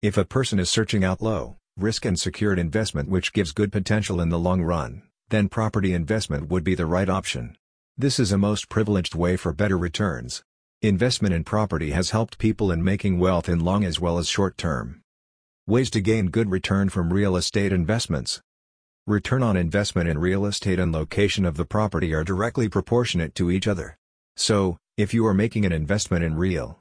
If a person is searching out low, risk and secured investment which gives good potential in the long run, then property investment would be the right option. This is a most privileged way for better returns. Investment in property has helped people in making wealth in long as well as short term. Ways to gain good return from real estate investments. Return on investment in real estate and location of the property are directly proportionate to each other. So, if you are making an investment in real